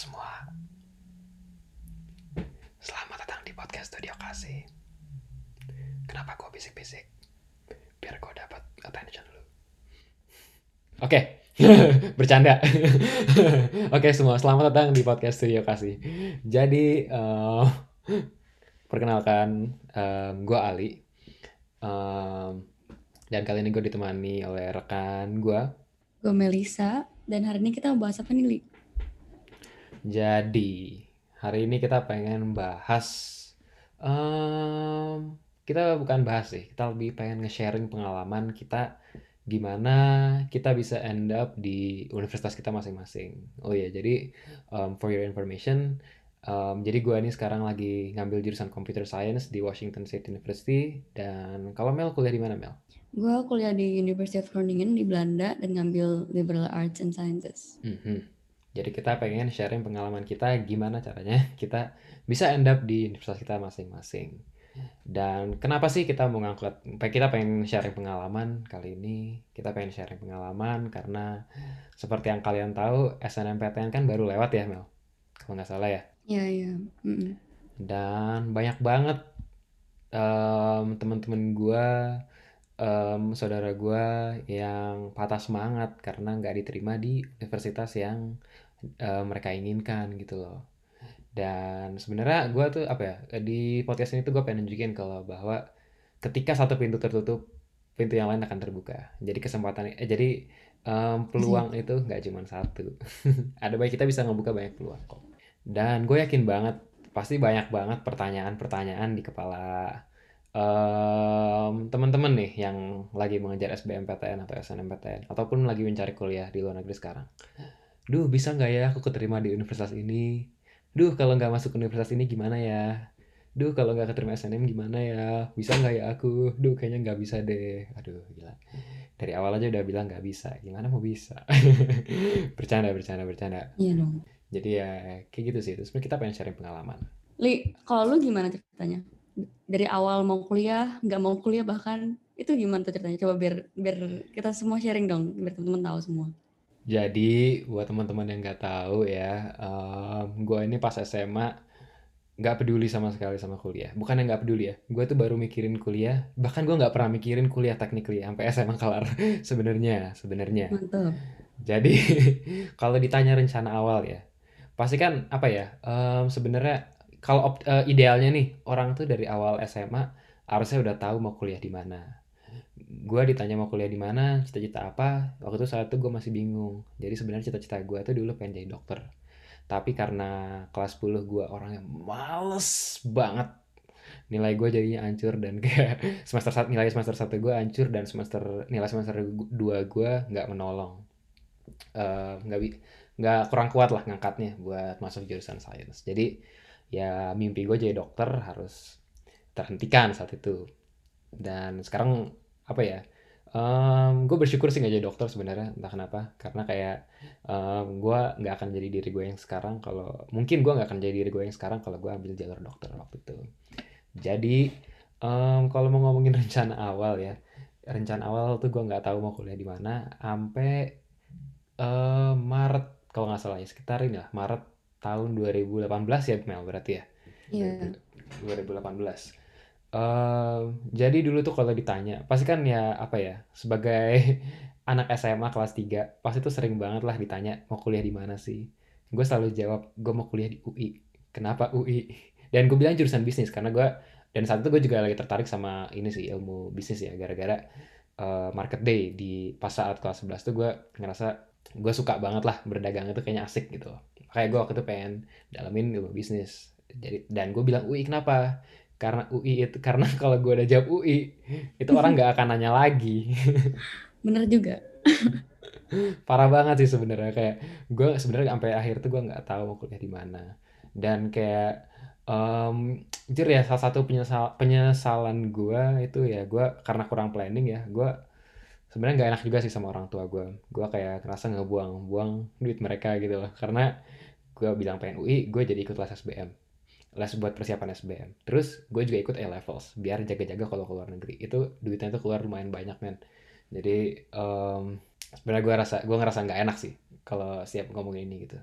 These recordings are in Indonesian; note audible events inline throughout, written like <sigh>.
semua. Selamat datang di podcast Studio Kasih. Kenapa gue bisik-bisik? Biar gue dapat attention lu. Oke, <laughs> bercanda. <laughs> Oke semua, selamat datang di podcast Studio Kasih. Jadi, uh, perkenalkan, um, gue Ali. Um, dan kali ini gue ditemani oleh rekan gue. Gue Melisa, dan hari ini kita mau bahas apa nih, Li? Jadi, hari ini kita pengen bahas, um, kita bukan bahas sih, kita lebih pengen nge-sharing pengalaman kita gimana kita bisa end up di universitas kita masing-masing. Oh iya, jadi um, for your information, um, jadi gue ini sekarang lagi ngambil jurusan Computer Science di Washington State University. Dan kalau Mel kuliah di mana Mel? Gue kuliah di University of Groningen di Belanda dan ngambil Liberal Arts and Sciences. Mhm. Jadi kita pengen sharing pengalaman kita gimana caranya <laughs> kita bisa end up di universitas kita masing-masing. Dan kenapa sih kita mau ngangkat, kita pengen sharing pengalaman kali ini, kita pengen sharing pengalaman karena seperti yang kalian tahu SNMPTN kan baru lewat ya Mel, kalau nggak salah ya. Iya, iya. Mm-mm. Dan banyak banget um, teman-teman gue, um, saudara gue yang patah semangat karena nggak diterima di universitas yang uh, mereka inginkan gitu loh. Dan sebenarnya gue tuh apa ya di podcast ini tuh gue pengen nunjukin kalau bahwa ketika satu pintu tertutup, pintu yang lain akan terbuka. Jadi kesempatan, eh, jadi um, peluang itu nggak cuma satu. <laughs> Ada baik kita bisa ngebuka banyak peluang kok. Dan gue yakin banget pasti banyak banget pertanyaan-pertanyaan di kepala um, teman-teman nih yang lagi mengejar SBMPTN atau SNMPTN ataupun lagi mencari kuliah di luar negeri sekarang. Duh, bisa nggak ya aku keterima di universitas ini? Duh, kalau nggak masuk universitas ini gimana ya? Duh, kalau nggak keterima SNM gimana ya? Bisa nggak ya aku? Duh, kayaknya nggak bisa deh. Aduh, gila. Dari awal aja udah bilang nggak bisa. Gimana mau bisa? <laughs> bercanda, bercanda, bercanda. Iya dong. Jadi ya kayak gitu sih. Terus kita pengen sharing pengalaman. Li, kalau lu gimana ceritanya? Dari awal mau kuliah, nggak mau kuliah bahkan, itu gimana tuh ceritanya? Coba biar biar kita semua sharing dong, biar teman-teman tahu semua. Jadi buat teman-teman yang nggak tahu ya, um, gue ini pas SMA nggak peduli sama sekali sama kuliah. Bukan yang nggak peduli ya, gue tuh baru mikirin kuliah. Bahkan gue nggak pernah mikirin kuliah technically sampai SMA kelar. <laughs> sebenarnya, sebenarnya. Mantap. Jadi <laughs> kalau ditanya rencana awal ya, pasti kan apa ya? Um, sebenarnya kalau uh, idealnya nih orang tuh dari awal SMA harusnya udah tahu mau kuliah di mana gue ditanya mau kuliah di mana, cita-cita apa, waktu itu saat itu gue masih bingung. Jadi sebenarnya cita-cita gue tuh dulu pengen jadi dokter. Tapi karena kelas 10 gue orangnya males banget. Nilai gue jadinya hancur dan <laughs> kayak semester satu nilai semester satu gue hancur dan semester nilai semester 2 gue nggak menolong. Eh, nggak uh, nggak kurang kuat lah ngangkatnya buat masuk jurusan sains. Jadi ya mimpi gue jadi dokter harus terhentikan saat itu. Dan sekarang apa ya um, gue bersyukur sih gak jadi dokter sebenarnya entah kenapa karena kayak um, gue nggak akan jadi diri gue yang sekarang kalau mungkin gue nggak akan jadi diri gue yang sekarang kalau gue ambil jalur dokter waktu itu jadi um, kalau mau ngomongin <laughs> rencana awal ya rencana awal tuh gue nggak tahu mau kuliah di mana sampai um, Maret kalau nggak salah ya sekitar ini lah Maret tahun 2018 ya Mel berarti ya Iya. 2018 Uh, jadi dulu tuh kalau ditanya, pasti kan ya apa ya, sebagai <laughs> anak SMA kelas 3, pasti tuh sering banget lah ditanya mau kuliah di mana sih. Gue selalu jawab, gue mau kuliah di UI. Kenapa UI? <laughs> Dan gue bilang jurusan bisnis karena gue dan saat itu gue juga lagi tertarik sama ini sih ilmu bisnis ya gara-gara uh, market day di pas saat kelas 11 tuh gue ngerasa gue suka banget lah berdagang itu kayaknya asik gitu. Kayak gue waktu itu pengen dalamin ilmu bisnis. Jadi dan gue bilang UI kenapa? karena UI itu <laughs> karena kalau gue udah jawab UI itu orang nggak akan nanya lagi. <laughs> Bener juga. <laughs> Parah banget sih sebenarnya. Kayak gue sebenarnya sampai akhir tuh gue nggak tahu mau kuliah di mana. Dan kayak um, jujur ya salah satu penyesal penyesalan gue itu ya gue karena kurang planning ya gue sebenarnya nggak enak juga sih sama orang tua gue gue kayak ngerasa ngebuang buang duit mereka gitu loh. Karena gue bilang pengen UI gue jadi ikut les SBM les buat persiapan SBM. Terus gue juga ikut A levels biar jaga-jaga kalau keluar negeri. Itu duitnya itu keluar lumayan banyak men. Jadi um, sebenarnya gue rasa gue ngerasa nggak enak sih kalau siap ngomong ini gitu.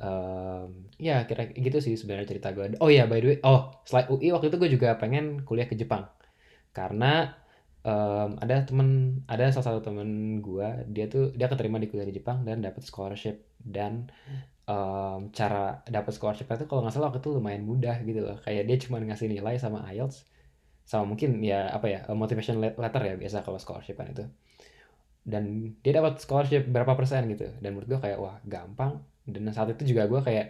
Um, ya kira gitu sih sebenarnya cerita gue. Oh ya by the way, oh selain UI waktu itu gue juga pengen kuliah ke Jepang karena um, ada temen ada salah satu temen gue dia tuh dia keterima di kuliah di Jepang dan dapat scholarship dan um, cara dapat scholarship itu kalau nggak salah waktu itu lumayan mudah gitu loh. Kayak dia cuma ngasih nilai sama IELTS sama mungkin ya apa ya motivation letter ya biasa kalau scholarship itu. Dan dia dapat scholarship berapa persen gitu. Dan menurut gue kayak wah gampang. Dan saat itu juga gue kayak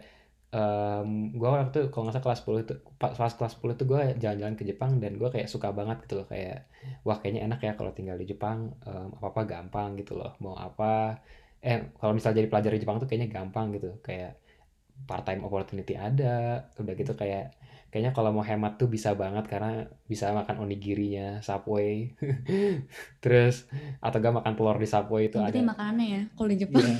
um, gue waktu itu kalau nggak salah kelas 10 itu pas kelas 10 itu gue jalan-jalan ke Jepang dan gue kayak suka banget gitu loh. Kayak wah kayaknya enak ya kalau tinggal di Jepang um, apa apa gampang gitu loh. Mau apa eh kalau misal jadi pelajar di Jepang tuh kayaknya gampang gitu. Kayak part time opportunity ada udah gitu kayak kayaknya kalau mau hemat tuh bisa banget karena bisa makan onigirinya Subway. <laughs> Terus atau gak makan telur di Subway itu Yang ada. makanannya ya kalau di Jepang. Iya,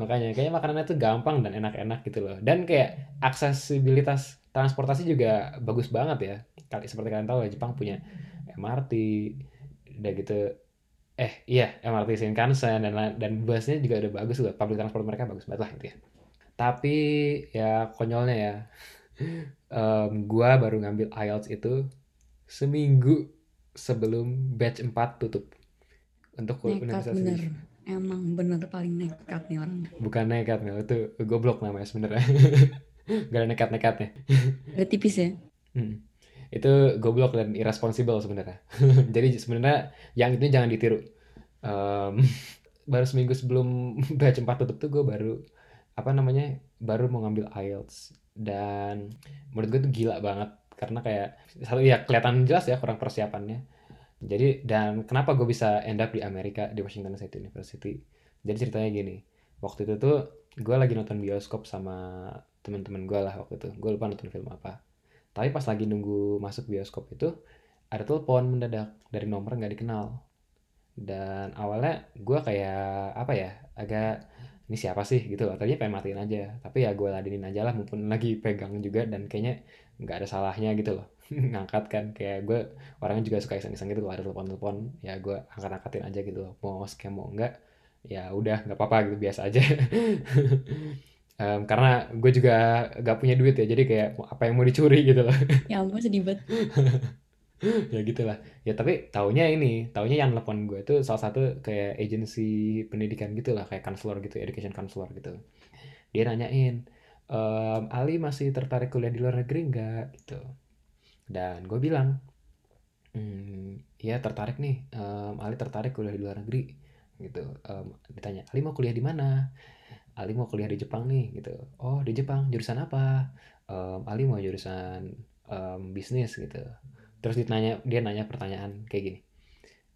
makanya kayaknya makanannya tuh gampang dan enak-enak gitu loh. Dan kayak aksesibilitas transportasi juga bagus banget ya. Kali seperti kalian tahu ya Jepang punya MRT udah gitu eh iya MRT Shinkansen dan dan busnya juga udah bagus loh public transport mereka bagus banget lah gitu ya tapi ya konyolnya ya. <laughs> Um, gua baru ngambil IELTS itu seminggu sebelum batch 4 tutup. Untuk nekat bener. emang bener paling nekat nih orang. Bukan nekat nih itu goblok namanya sebenarnya. <laughs> Gak ada nekat-nekatnya. Ada tipis ya? Hmm. Itu goblok dan irresponsible sebenarnya. <laughs> Jadi sebenarnya yang itu jangan ditiru. Um, <laughs> baru seminggu sebelum <laughs> batch 4 tutup tuh gue baru apa namanya baru mau ngambil IELTS. Dan menurut gue tuh gila banget. Karena kayak satu ya kelihatan jelas ya kurang persiapannya. Jadi dan kenapa gue bisa end up di Amerika di Washington State University? Jadi ceritanya gini. Waktu itu tuh gue lagi nonton bioskop sama teman-teman gue lah waktu itu. Gue lupa nonton film apa tapi pas lagi nunggu masuk bioskop itu ada telepon mendadak dari nomor nggak dikenal. Dan awalnya gue kayak apa ya agak ini siapa sih? gitu loh. Tadinya pengen matiin aja. Tapi ya gue ladenin aja lah mumpun lagi pegang juga dan kayaknya nggak ada salahnya gitu loh. <laughs> Ngangkat kan kayak gue orangnya juga suka iseng-iseng gitu kalau ada telepon-telepon ya gue angkat-angkatin aja gitu loh. Mau scam mau enggak ya udah nggak apa-apa gitu biasa aja <laughs> um, karena gue juga gak punya duit ya jadi kayak apa yang mau dicuri? <laughs> gitu loh. Ya ampun sedih banget. <laughs> Ya gitulah. Ya tapi taunya ini taunya yang telepon gue itu salah satu kayak agensi pendidikan gitu lah kayak counselor gitu education counselor gitu. Dia nanyain ehm, Ali masih tertarik kuliah di luar negeri nggak? Gitu. Dan gue bilang hmm, ya tertarik nih. Um, Ali tertarik kuliah di luar negeri. Gitu. Um, ditanya Ali mau kuliah di mana Ali mau kuliah di Jepang nih gitu. Oh di Jepang jurusan apa? Um, Ali mau jurusan um, bisnis gitu. Terus dia nanya dia nanya pertanyaan kayak gini.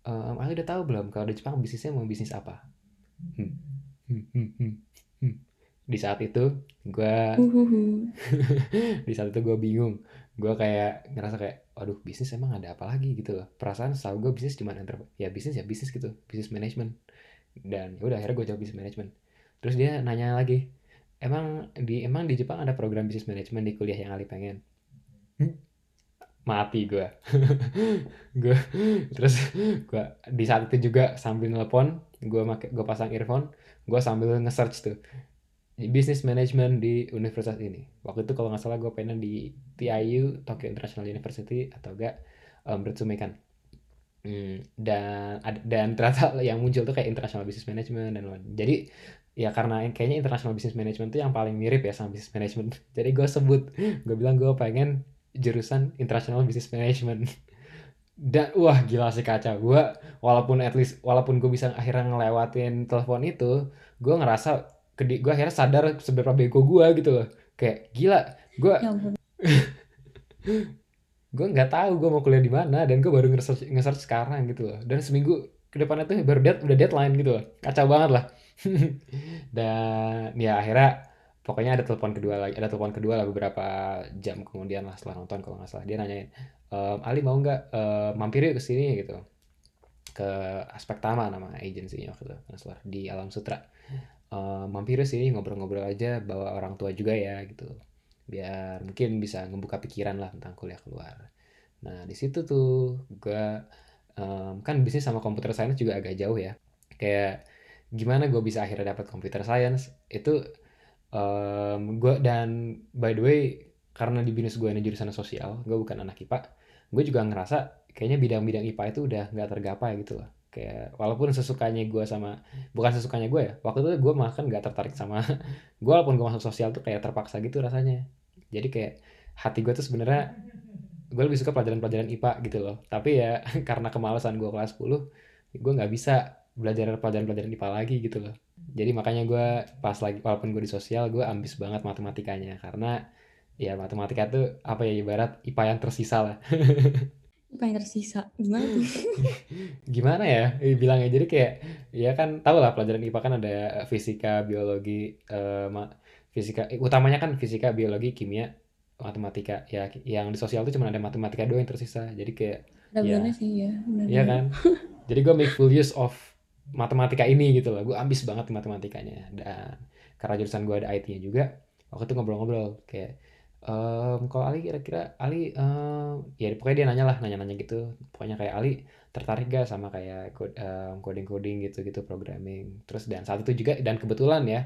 Ehm, Ali udah tahu belum kalau di Jepang bisnisnya mau bisnis apa? Hmm. Hmm, hmm, hmm, hmm. di saat itu gue <laughs> di saat itu gue bingung. Gue kayak ngerasa kayak waduh bisnis emang ada apa lagi? Gitu loh. Perasaan setahu gue bisnis cuma enter ya bisnis ya bisnis gitu bisnis manajemen dan ya udah akhirnya gue jawab bisnis manajemen terus dia nanya lagi emang di emang di Jepang ada program bisnis manajemen di kuliah yang Ali pengen? Hmm? mati gue <laughs> gue terus gue di saat itu juga sambil nelpon gue make gue pasang earphone gue sambil nge-search tuh bisnis manajemen di universitas ini. Waktu itu kalau nggak salah gue pengen di TIU Tokyo International University atau enggak um, Ritsumeikan hmm, dan dan ternyata yang muncul tuh kayak international business management dan lain jadi ya karena kayaknya international business management tuh yang paling mirip ya sama business management. <laughs> Jadi gue sebut gue bilang gue pengen jurusan International Business Management. <laughs> Dan wah gila sih kaca. Gue walaupun at least walaupun gue bisa akhirnya ngelewatin telepon itu gue ngerasa gue akhirnya sadar seberapa bego gue gitu loh. Kayak gila gue ya <laughs> gue nggak tahu gue mau kuliah di mana dan gue baru nge-search, nge-search sekarang gitu loh. Dan seminggu ke depannya tuh baru dead, udah deadline gitu loh. Kacau banget lah <laughs> dan ya akhirnya pokoknya ada telepon kedua lagi ada telepon kedua lah beberapa jam kemudian lah setelah nonton kalau nggak salah. Dia nanyain ehm, Ali mau nggak uh, mampir yuk ke sini? Gitu. Ke aspek tama nama agensinya waktu itu di Alam Sutra. Uh, mampir sini ngobrol-ngobrol aja bawa orang tua juga ya gitu. Biar mungkin bisa ngebuka pikiran lah tentang kuliah keluar. Nah di situ tuh gue um, kan bisnis sama komputer science juga agak jauh ya. Kayak gimana gue bisa akhirnya dapat computer science itu um, gue dan by the way karena di binus gue ini jurusan sosial gue bukan anak IPA gue juga ngerasa kayaknya bidang-bidang IPA itu udah nggak tergapai gitu loh. Kayak walaupun sesukanya gue sama bukan sesukanya gue ya waktu itu gue makan nggak tertarik sama <laughs> gue walaupun gue masuk sosial tuh kayak terpaksa gitu rasanya. Jadi kayak hati gue tuh sebenarnya gue lebih suka pelajaran-pelajaran IPA gitu loh. Tapi ya <laughs> karena kemalasan gue kelas 10 gue nggak bisa belajar pelajaran-pelajaran IPA lagi gitu loh. Jadi makanya gue pas lagi walaupun gue di sosial gue ambis banget matematikanya. Karena ya matematika tuh apa ya ibarat IPA yang tersisa lah. <laughs> IPA yang tersisa. Gimana tuh? <laughs> Gimana ya eh, bilangnya? Jadi kayak ya kan tau lah pelajaran IPA kan ada fisika biologi eh, fisika eh, utamanya kan fisika biologi kimia matematika. Ya yang di sosial tuh cuma ada matematika doang yang tersisa. Jadi kayak ada ya. sih ya Iya kan? Jadi gue make full use of matematika ini gitu loh. Gue ambis banget matematikanya. Dan karena jurusan gue ada IT-nya juga waktu itu ngobrol-ngobrol kayak um, kalau Ali kira-kira Ali um, ya pokoknya dia nanya lah nanya-nanya gitu. Pokoknya kayak Ali tertarik gak sama kayak coding-coding gitu-gitu programming? Terus dan saat itu juga dan kebetulan ya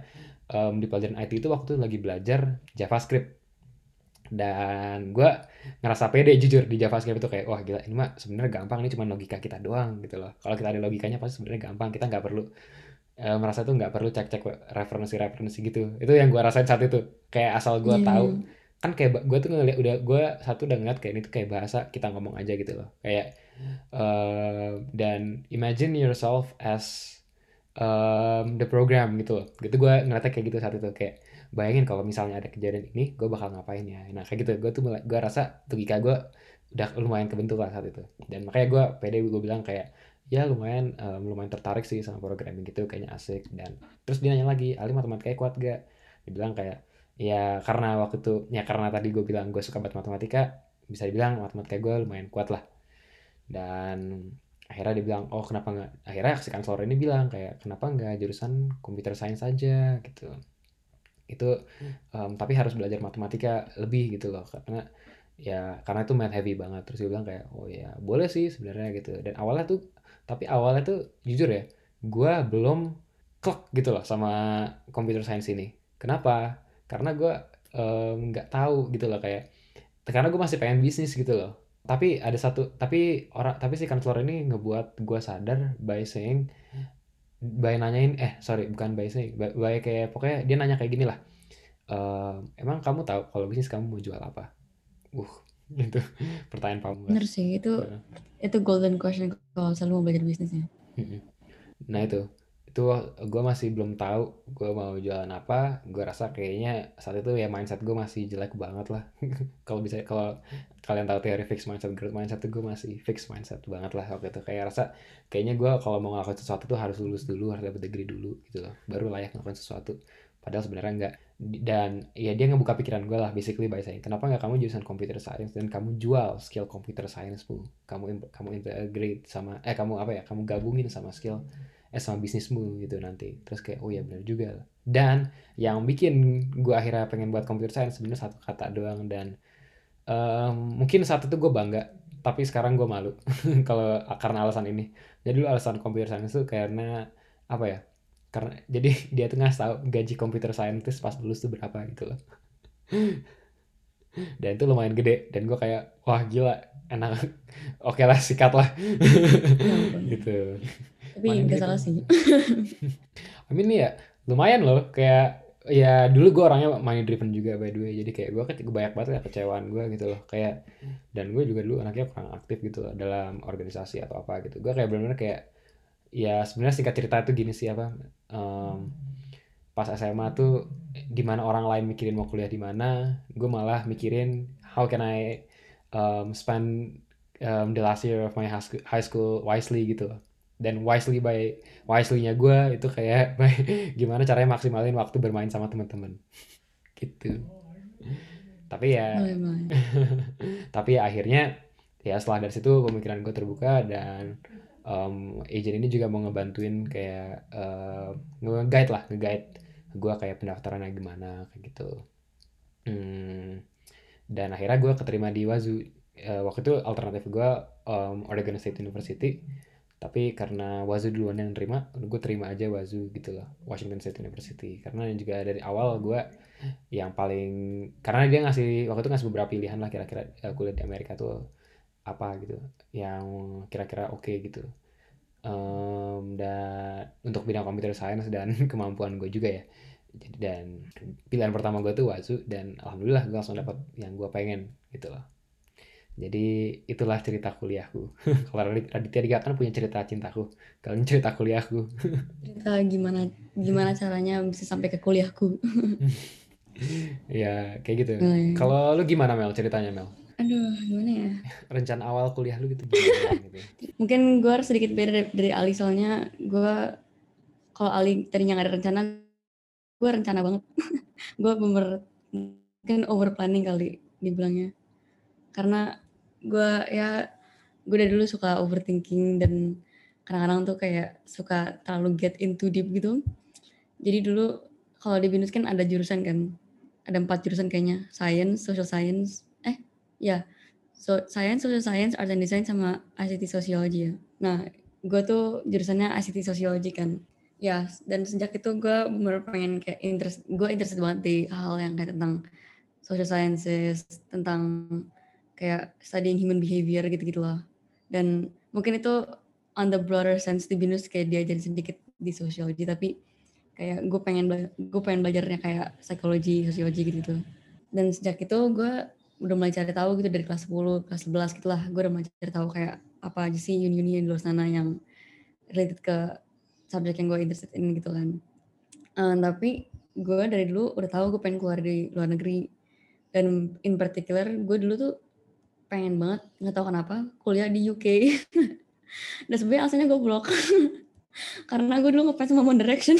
um, di pelajaran IT itu waktu itu lagi belajar JavaScript dan gue ngerasa pede jujur di JavaScript itu kayak wah gila ini mah sebenarnya gampang ini cuma logika kita doang gitu loh. Kalau kita ada logikanya pasti sebenarnya gampang kita nggak perlu e, merasa tuh nggak perlu cek-cek referensi-referensi gitu. Itu yang gue rasain saat itu. Kayak asal gue yeah. tahu kan kayak gue tuh ngeliat udah gue satu udah ngeliat kayak ini tuh kayak bahasa kita ngomong aja gitu loh. Kayak uh, dan imagine yourself as um, the program gitu loh. Gitu gue ngeliatnya kayak gitu saat itu kayak bayangin kalau misalnya ada kejadian ini gue bakal ngapain ya? Nah kayak gitu. Gue tuh gue rasa logika gue udah lumayan kebentuk lah saat itu. Dan makanya gue pede gue bilang kayak ya lumayan um, lumayan tertarik sih sama programming gitu kayaknya asik. Dan terus dia nanya lagi Ali matematika kuat gak? Dia bilang kayak ya karena waktu itu ya karena tadi gue bilang gue suka banget matematika bisa dibilang matematika gue lumayan kuat lah. Dan akhirnya dia bilang oh kenapa nggak? Akhirnya si kanselor ini bilang kayak kenapa nggak jurusan computer science aja? Gitu itu um, tapi harus belajar matematika lebih gitu loh karena ya karena itu math heavy banget. Terus dia bilang kayak oh ya boleh sih sebenarnya gitu. Dan awalnya tuh tapi awalnya tuh jujur ya gue belum klek gitu loh sama computer science ini. Kenapa? Karena gue nggak um, tahu gitu loh kayak karena gue masih pengen bisnis gitu loh. Tapi ada satu tapi orang tapi si kanselor ini ngebuat gue sadar by saying by nanyain eh sorry bukan saying by, by kayak pokoknya dia nanya kayak gini lah. Uh, emang kamu tahu kalau bisnis kamu mau jual apa? Uh <laughs> itu pertanyaan kamu bener sih itu itu golden question kalau selalu mau belajar bisnisnya nah itu itu gue masih belum tahu gue mau jualan apa. Gue rasa kayaknya saat itu ya mindset gue masih jelek banget lah. <laughs> Kalau bisa kalau kalian tahu teori fix mindset growth mindset itu gue masih fix mindset banget lah waktu itu. Kayak rasa kayaknya gue kalau mau ngelakuin sesuatu tuh harus lulus dulu harus dapat degree dulu gitu loh. Baru layak ngelakuin sesuatu. Padahal sebenarnya enggak. Dan ya dia ngebuka pikiran gue lah basically by saying kenapa nggak kamu jurusan computer science dan kamu jual skill computer science bu kamu kamu integrate sama eh kamu apa ya kamu gabungin sama skill eh sama bisnismu gitu nanti. Terus kayak oh ya benar juga. Dan yang bikin gue akhirnya pengen buat computer science sebenarnya satu kata doang dan um, mungkin saat itu gue bangga tapi sekarang gue malu <laughs> kalau karena alasan ini. Jadi dulu alasan computer science itu karena apa ya karena <laughs> jadi dia tuh ngasih tahu gaji computer scientist pas lulus tuh berapa gitu loh. <laughs> Dan itu lumayan gede dan gue kayak wah gila enak. <laughs> Oke lah sikat lah. Ya <laughs> gitu. Tapi nggak salah sih. <laughs> Amin nih ya lumayan loh. Kayak ya dulu gue orangnya money driven juga by the way. Jadi kayak gue kan banyak banget ya kecewaan gue gitu loh. Kayak dan gue juga dulu anaknya kurang aktif gitu loh dalam organisasi atau apa gitu. Gue kayak benar-benar kayak ya sebenarnya singkat cerita itu gini sih apa um, pas SMA tuh di mana orang lain mikirin mau kuliah di mana gue malah mikirin how can I um, spend um, the last year of my high school, wisely gitu. Loh dan wisely by wisely-nya gue itu kayak <laughs> by, gimana caranya maksimalin waktu bermain sama teman-teman. Gitu. Tapi ya <laughs> tapi ya akhirnya ya setelah dari situ pemikiran gue terbuka dan um, agent ini juga mau ngebantuin kayak uh, nge-guide lah nge-guide gue kayak pendaftarannya gimana kayak gitu. Hmm, dan akhirnya gue keterima di Wazu uh, waktu itu alternatif gue um, Oregon State University. Tapi karena Wazoo duluan yang terima gue terima aja Wazoo gitu loh Washington State University. Karena juga dari awal gue yang paling karena dia ngasih waktu itu ngasih beberapa pilihan lah kira-kira uh, kuliah di Amerika tuh apa gitu yang kira-kira oke okay gitu. Um, dan untuk bidang computer science dan <laughs> kemampuan gue juga ya jadi dan pilihan pertama gue tuh Wazoo dan alhamdulillah gue langsung dapat yang gue pengen gitu loh jadi itulah cerita kuliahku. <laughs> Kalau Raditya Dika kan punya cerita cintaku. Kalau ini cerita kuliahku. cerita gimana gimana caranya bisa sampai ke kuliahku. <laughs> ya kayak gitu. Oh, iya. Kalau lu gimana Mel ceritanya Mel? Aduh gimana ya? Rencana awal kuliah lu gitu. Gimana, <laughs> gitu? Mungkin gue harus sedikit beda dari, dari Ali soalnya gue kalau Ali tadinya gak ada rencana, gue rencana banget. <laughs> gue bener mungkin over planning kali dibilangnya. Karena gue ya gue dari dulu suka overthinking dan kadang-kadang tuh kayak suka terlalu get into deep gitu. Jadi dulu kalau di binus kan ada jurusan kan. Ada empat jurusan kayaknya. Science social science eh ya. So science social science art and design sama ICT sociology ya. Nah gue tuh jurusannya ICT sociology kan ya dan sejak itu gue pengen kayak interest gue interested banget di hal yang kayak tentang social sciences tentang kayak studying human behavior gitu-gitu lah. Dan mungkin itu on the broader sense di BINUS kayak diajarin sedikit di sociology tapi kayak gue pengen gue pengen belajarnya kayak psikologi, sosiologi gitu, gitu. Dan sejak itu gue udah mulai cari tahu gitu dari kelas 10, kelas 11 gitu lah. Gue udah mulai cari tahu kayak apa aja sih uni-uni di luar sana yang related ke subjek yang gue interested in gitu kan. Uh, tapi gue dari dulu udah tahu gue pengen keluar di luar negeri. Dan in particular gue dulu tuh pengen banget nggak tahu kenapa kuliah di UK <laughs> dan sebenarnya asalnya gue blok <laughs> karena gue dulu ngefans sama One Direction.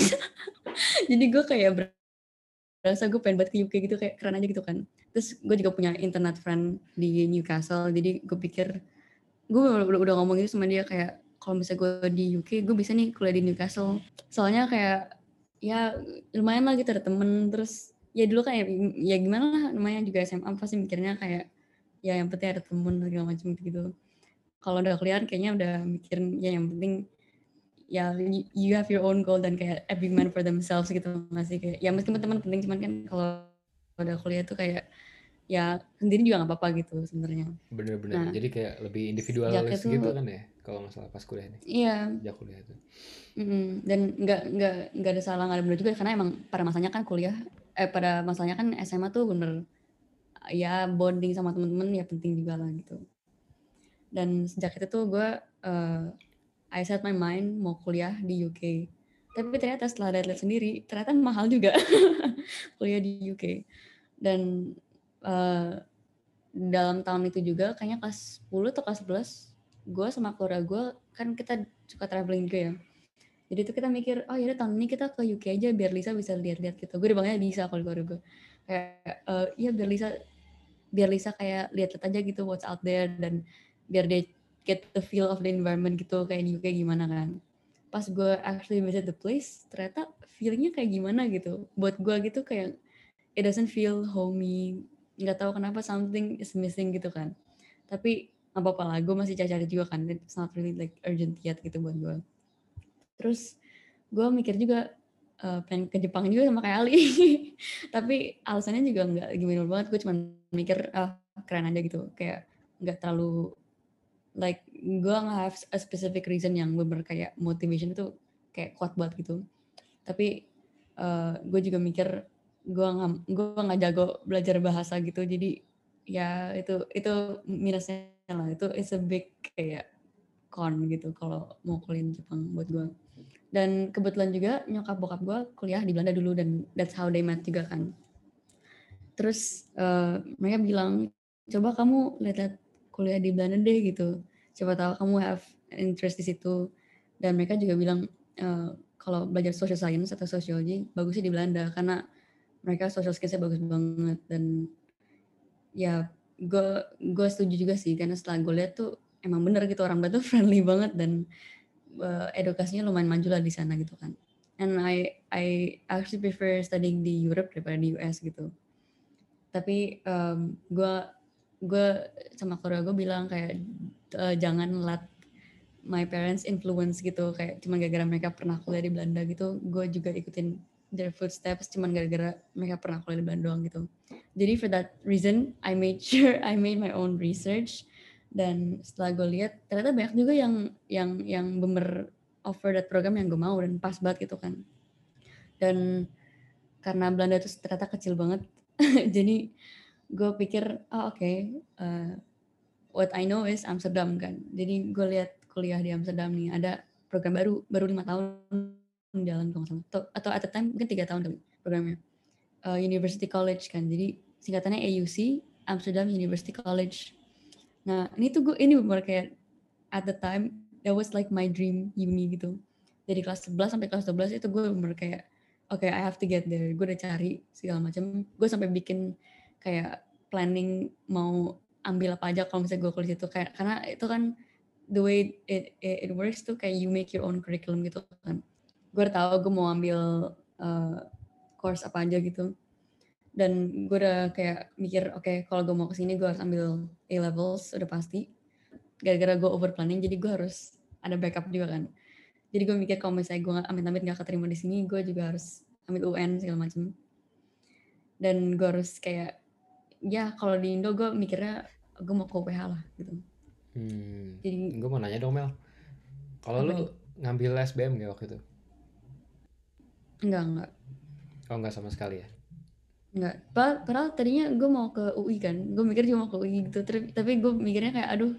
<laughs> Jadi gue kayak berasa gue pengen banget ke UK gitu kayak keren aja gitu kan. Terus gue juga punya internet friend di Newcastle. Jadi gue pikir gue udah, udah ngomong gitu sama dia kayak kalau misalnya gue di UK gue bisa nih kuliah di Newcastle. Soalnya kayak ya lumayan lah gitu ada temen. Terus ya dulu kayak ya gimana lah namanya juga SMA pasti mikirnya kayak ya yang penting ada temen segala macam gitu. Kalau udah kelihatan kayaknya udah mikirin ya yang penting ya you have your own goal dan kayak every man for themselves gitu masih kayak ya meskipun teman penting cuman kan kalau udah kuliah tuh kayak ya sendiri juga nggak apa-apa gitu sebenarnya. Bener-bener. Nah, jadi kayak lebih individualis gitu kan ya kalau masalah pas kuliah nih. Iya. Sejak kuliah itu mm dan nggak nggak nggak ada salah nggak ada benar juga karena emang pada masanya kan kuliah eh pada masanya kan SMA tuh bener ya bonding sama temen-temen ya penting juga lah gitu. Dan sejak itu tuh gue uh, I set my mind mau kuliah di UK tapi ternyata setelah lihat sendiri ternyata mahal juga <laughs> kuliah di UK dan uh, dalam tahun itu juga kayaknya kelas 10 atau kelas 11 gue sama keluarga gue kan kita suka traveling juga ya. Jadi itu kita mikir oh ya tahun ini kita ke UK aja biar Lisa bisa lihat-lihat gitu. Gue dibilangnya bisa kalau keluarga gue kayak uh, iya biar Lisa biar Lisa kayak lihat-lihat aja gitu what's out there dan biar dia get the feel of the environment gitu. Kayak di UK gimana kan. Pas gue actually visit the place ternyata feelingnya kayak gimana gitu. Buat gue gitu kayak it doesn't feel homey nggak tahu kenapa something is missing gitu kan. Tapi apa apa lah gue masih cari-cari juga kan it's not really like urgent yet gitu buat gue terus gue mikir juga uh, pengen ke Jepang juga sama kayak Ali. <laughs> Tapi alasannya juga nggak gimana banget gue cuma mikir ah keren aja gitu. Kayak nggak terlalu like gue nggak have a specific reason yang bener kayak motivation itu kayak kuat banget gitu. Tapi uh, gue juga mikir gue nggak gue nggak jago belajar bahasa gitu. Jadi ya itu itu minusnya lah. Itu is a big kayak con gitu kalau mau kuliah Jepang buat gue dan kebetulan juga nyokap bokap gue kuliah di Belanda dulu dan that's how they met juga kan. Terus uh, mereka bilang coba kamu lihat-lihat kuliah di Belanda deh gitu. Coba tahu kamu have interest di situ. Dan mereka juga bilang uh, kalau belajar social science atau sociology bagusnya di Belanda karena mereka social skillsnya bagus banget dan ya gue gue setuju juga sih karena setelah gue lihat tuh emang bener gitu orang tuh <laughs> friendly banget dan uh, edukasinya lumayan maju lah di sana gitu kan. And I I actually prefer studying di Europe daripada di US gitu. Tapi gue um, gue sama keluarga gue bilang kayak uh, jangan let my parents influence gitu kayak cuman gara-gara mereka pernah kuliah di Belanda gitu gue juga ikutin their footsteps cuman gara-gara mereka pernah kuliah di Belanda doang gitu. Jadi for that reason I made sure <laughs> I made my own research. Dan setelah gue lihat ternyata banyak juga yang yang yang bener offer that program yang gue mau dan pas banget gitu kan. Dan karena Belanda itu ternyata kecil banget <laughs> jadi gue pikir oh oke okay, uh, what I know is Amsterdam kan. Jadi gue lihat kuliah di Amsterdam nih ada program baru baru lima tahun jalan kalau atau, atau at the time mungkin tiga tahun kali programnya. Uh, University College kan. Jadi singkatannya AUC Amsterdam University College. Nah ini tuh gue ini benar kayak at the time that was like my dream uni gitu. Dari kelas 11 sampai kelas 12 itu gue benar kayak oke okay, I have to get there. Gue udah cari segala macam. Gue sampai bikin kayak planning mau ambil apa aja kalau misalnya gue kuliah itu kayak karena itu kan the way it, it, it works tuh kayak you make your own curriculum gitu kan. Gue udah tau gue mau ambil uh, course apa aja gitu. Dan gue udah kayak mikir, oke okay, kalau gue mau ke sini gue harus ambil A levels udah pasti. Gara-gara gue over planning, jadi gue harus ada backup juga kan. Jadi gue mikir kalau misalnya gue amit-amit gak keterima di sini, gue juga harus ambil UN segala macam. Dan gue harus kayak, ya kalau di Indo gue mikirnya gue mau ke UPH lah gitu Hmm. Jadi gue mau nanya dong Mel. Kalau lu ngambil SBM gak waktu itu? Enggak, enggak. Oh enggak sama sekali ya? Enggak. Padahal, padahal tadinya gue mau ke UI kan. Gue mikir cuma mau ke UI gitu. Tapi gue mikirnya kayak aduh,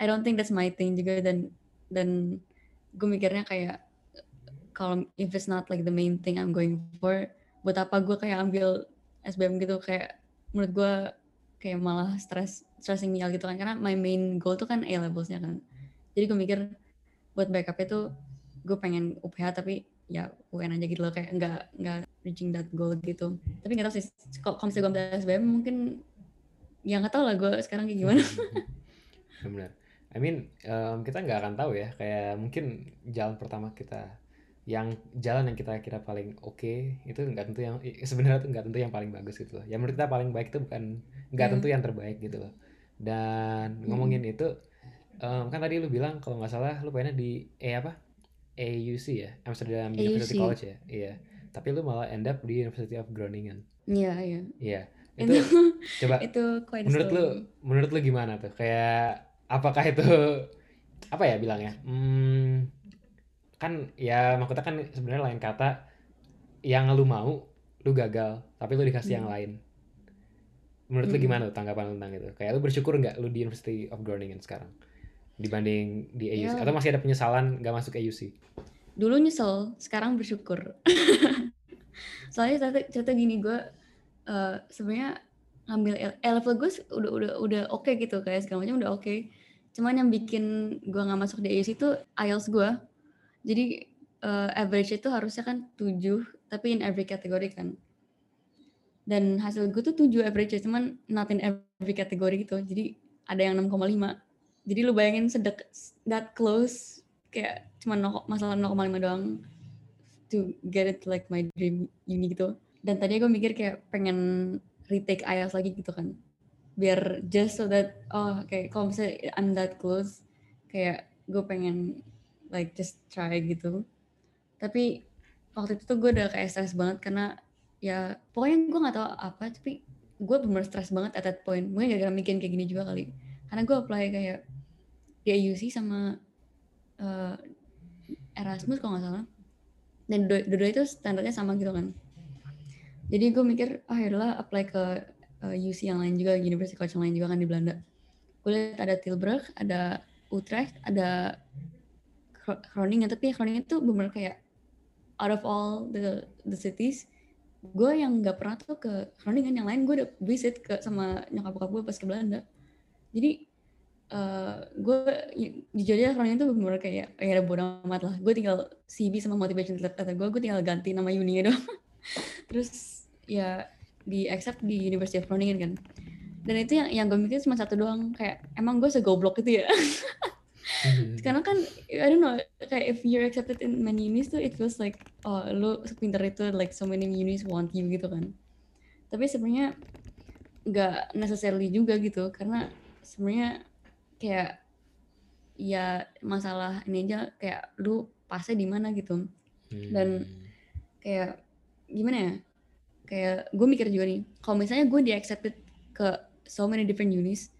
I don't think that's my thing juga dan dan gue mikirnya kayak kalau if it's not like the main thing I'm going for, buat apa gue kayak ambil SBM gitu kayak menurut gue kayak malah stress stressing me out gitu kan karena my main goal tuh kan A levelsnya kan jadi gue mikir buat backup itu gue pengen UPH tapi ya UN aja gitu loh kayak nggak nggak reaching that goal gitu tapi nggak tahu sih kalau misalnya gue ambil SBM mungkin ya nggak tahu lah gue sekarang kayak gimana <laughs> benar I mean um, kita nggak akan tahu ya kayak mungkin jalan pertama kita yang jalan yang kita kira paling oke okay, itu nggak tentu yang sebenarnya tuh nggak tentu yang paling bagus gitu loh. Yang menurut kita paling baik itu bukan nggak hmm. tentu yang terbaik gitu loh. Dan hmm. ngomongin itu um, kan tadi lu bilang kalau nggak salah lu pengennya di E apa? AUC ya, Amsterdam AUC. University College ya. Iya. Tapi lu malah end up di University of Groningen. Iya, iya. Iya. Itu, <laughs> coba itu menurut lu menurut lu gimana tuh? Kayak apakah itu <laughs> apa ya bilangnya? Hmm, kan ya maksudnya kan sebenarnya lain kata yang lu mau lu gagal tapi lu dikasih hmm. yang lain menurut hmm. lu gimana tuh tanggapan tentang itu kayak lu bersyukur nggak lu di University of Groningen sekarang dibanding di AUC ya. atau masih ada penyesalan nggak masuk AUC dulu nyesel sekarang bersyukur <laughs> soalnya cerita, cerita gini gue uh, sebenarnya ngambil L level gue udah udah udah oke okay gitu kayak segala macam udah oke okay. cuman yang bikin gue nggak masuk di AUC itu IELTS gue jadi uh, average itu harusnya kan 7, tapi in every category kan. Dan hasil gue tuh 7 average, cuman not in every category gitu. Jadi ada yang 6,5. Jadi lu bayangin sedek that close kayak cuma no, masalah 0,5 doang to get it like my dream uni gitu. Dan tadi gue mikir kayak pengen retake IELTS lagi gitu kan. Biar just so that oh kayak kalau misalnya I'm that close kayak gue pengen like just try gitu tapi waktu itu tuh gue udah kayak stres banget karena ya pokoknya gue nggak tahu apa tapi gue bener stres banget at that point mungkin gak gara mikirin kayak gini juga kali karena gue apply kayak di AUC sama uh, Erasmus kalau nggak salah. Dan dua-dua itu standarnya sama gitu kan. Jadi gue mikir ah oh, yaudahlah apply ke uh, eh, UC yang lain juga University College yang lain juga kan di Belanda. Gue lihat ada Tilburg ada Utrecht ada Groningen. Tapi Groningen itu benar kayak out of all the the cities gue yang nggak pernah tuh ke Groningen yang lain gue udah visit ke sama nyokap bokap gue pas ke Belanda. Jadi uh, gue jujur aja Groningen tuh benar kayak ya bodo amat lah gue tinggal CV sama motivation letter gue gue tinggal ganti nama uni <laughs> doang terus ya di accept di University of Groningen kan dan itu yang yang gue mikir cuma satu doang kayak emang gue segoblok itu ya Mm-hmm. <laughs> Karena kan I don't know kayak if you're accepted in many unis tuh it feels like oh lo sepinter itu like so many unis want you gitu kan. Tapi sebenarnya nggak necessarily juga gitu karena sebenarnya kayak ya masalah ini aja kayak lu pasnya di mana gitu dan Hmm. kayak gimana ya kayak gue mikir juga nih kalau misalnya gue di accepted ke so many different unis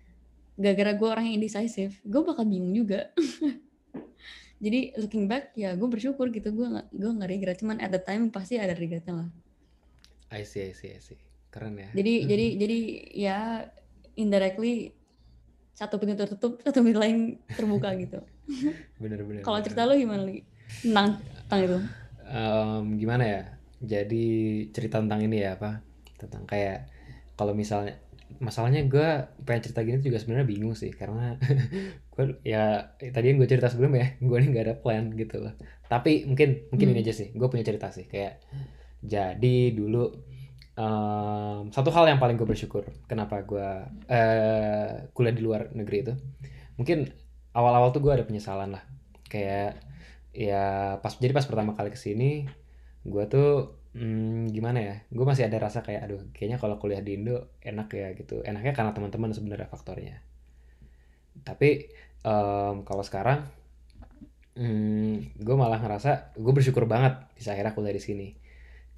gara-gara gue orang yang indecisive gue bakal bingung juga <laughs> jadi looking back ya gue bersyukur gitu gue nggak gue nggak regret cuman at the time pasti ada regretnya lah I see, I see, I see. Keren ya. jadi jadi <laughs> jadi ya indirectly satu pintu tertutup <laughs> satu pintu lain terbuka gitu <laughs> Bener-bener. kalau cerita lo gimana lagi tentang tentang itu Em, gimana ya? Jadi cerita tentang ini ya apa? Tentang kayak kalau misalnya masalahnya gue pengen cerita gini tuh juga sebenarnya bingung sih karena <laughs> gue ya tadi yang gue cerita sebelumnya gue ini nggak ada plan gitu loh. Tapi mungkin mungkin ini Hmm. aja sih. Gue punya cerita sih kayak jadi dulu em, satu hal yang paling gue bersyukur kenapa gue eh, kuliah di luar negeri itu mungkin awal-awal tuh gue ada penyesalan lah. Kayak ya pas jadi pas pertama kali ke sini gue tuh hmm, gimana ya gue masih ada rasa kayak aduh kayaknya kalau kuliah di Indo enak ya gitu. Enaknya karena teman-teman sebenarnya faktornya. Tapi em, kalau sekarang hmm, gue malah ngerasa gue bersyukur banget bisa akhirnya kuliah di sini